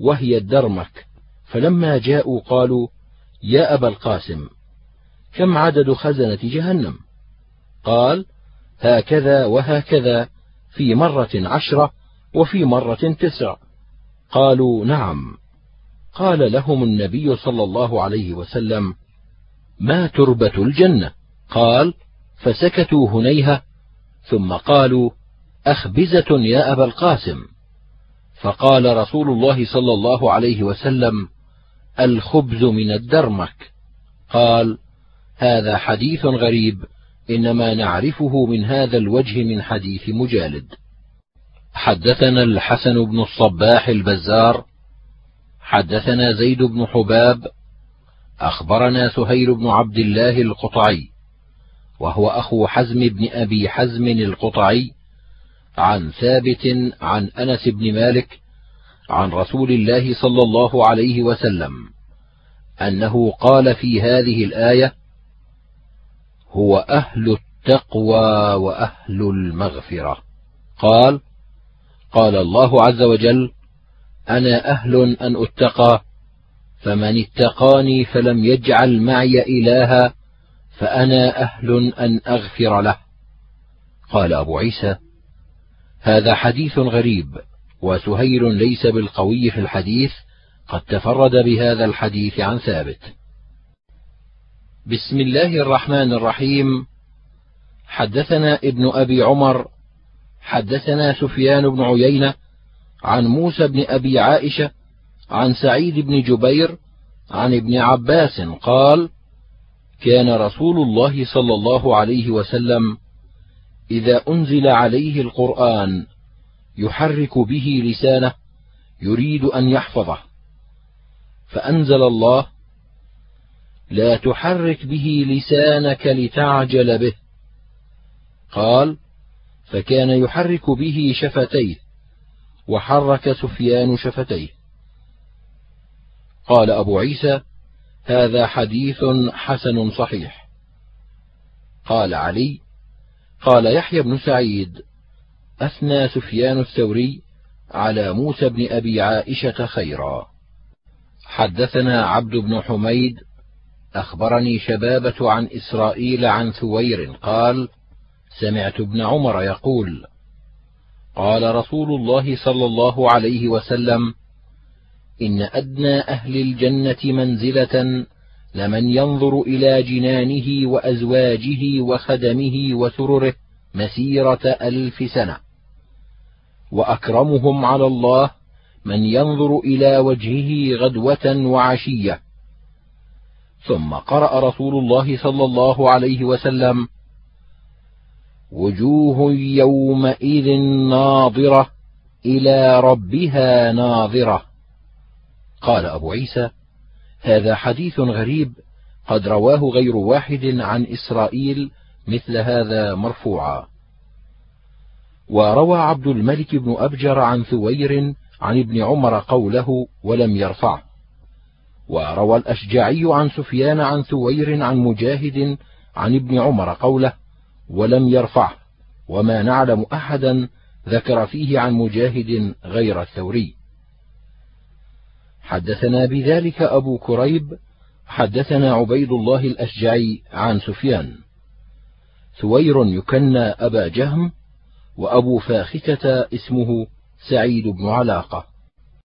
وهي الدرمك. فلما جاءوا قالوا يا أبا القاسم كم عدد خزنة جهنم؟ قال هكذا وهكذا في مرة عشرة وفي مرة تسع. قالوا نعم. قال لهم النبي صلى الله عليه وسلم ما تربة الجنة؟ قال فسكتوا هنيهة ثم قالوا أخبزة يا أبا القاسم. فقال رسول الله صلى الله عليه وسلم الخبز من الدرمك. قال هذا حديث غريب إنما نعرفه من هذا الوجه من حديث مجالد. حدثنا الحسن بن الصباح البزار حدثنا زيد بن حباب أخبرنا سهيل بن عبد الله القطعي وهو أخو حزم بن أبي حزم القطعي عن ثابت عن أنس بن مالك عن رسول الله صلى الله عليه وسلم أنه قال في هذه الآية هو أهل التقوى وأهل المغفرة قال قال الله عز وجل أنا أهل أن أتقى فمن اتقاني فلم يجعل معي إلها فأنا أهل أن أغفر له قال أبو عيسى هذا حديث غريب وسهيل ليس بالقوي في الحديث قد تفرد بهذا الحديث عن ثابت. بسم الله الرحمن الرحيم. حدثنا ابن أبي عمر حدثنا سفيان بن عيينة عن موسى بن أبي عائشة عن سعيد بن جبير عن ابن عباس قال كان رسول الله صلى الله عليه وسلم إذا أنزل عليه القرآن يحرك به لسانه يريد أن يحفظه. فأنزل الله لا تحرك به لسانك لتعجل به. قال فكان يحرك به شفتيه وحرك سفيان شفتيه. قال أبو عيسى هذا حديث حسن صحيح. قال علي قال يحيى بن سعيد أثنى سفيان الثوري على موسى بن أبي عائشة خيرا. حدثنا عبد بن حميد أخبرني شبابة عن إسرائيل عن ثوير قال: سمعت ابن عمر يقول: قال رسول الله صلى الله عليه وسلم: إن أدنى أهل الجنة منزلة لمن ينظر إلى جنانه وأزواجه وخدمه وسرره مسيرة ألف سنة، وأكرمهم على الله من ينظر إلى وجهه غدوة وعشية. ثم قرأ رسول الله صلى الله عليه وسلم وجوه يومئذ ناظرة إلى ربها ناظرة. قال أبو عيسى هذا حديث غريب قد رواه غير واحد عن إسرائيل مثل هذا مرفوعا. وروى عبد الملك بن أبجر عن ثوير عن ابن عمر قوله ولم يرفعه وروى الأشجعي عن سفيان عن ثوير عن مجاهد عن ابن عمر قوله ولم يرفعه وما نعلم أحدا ذكر فيه عن مجاهد غير الثوري. حدثنا بذلك أبو كريب حدثنا عبيد الله الأشجعي عن سفيان. ثوير يكنى أبا جهم وأبو فاختة اسمه سعيد بن علاقة.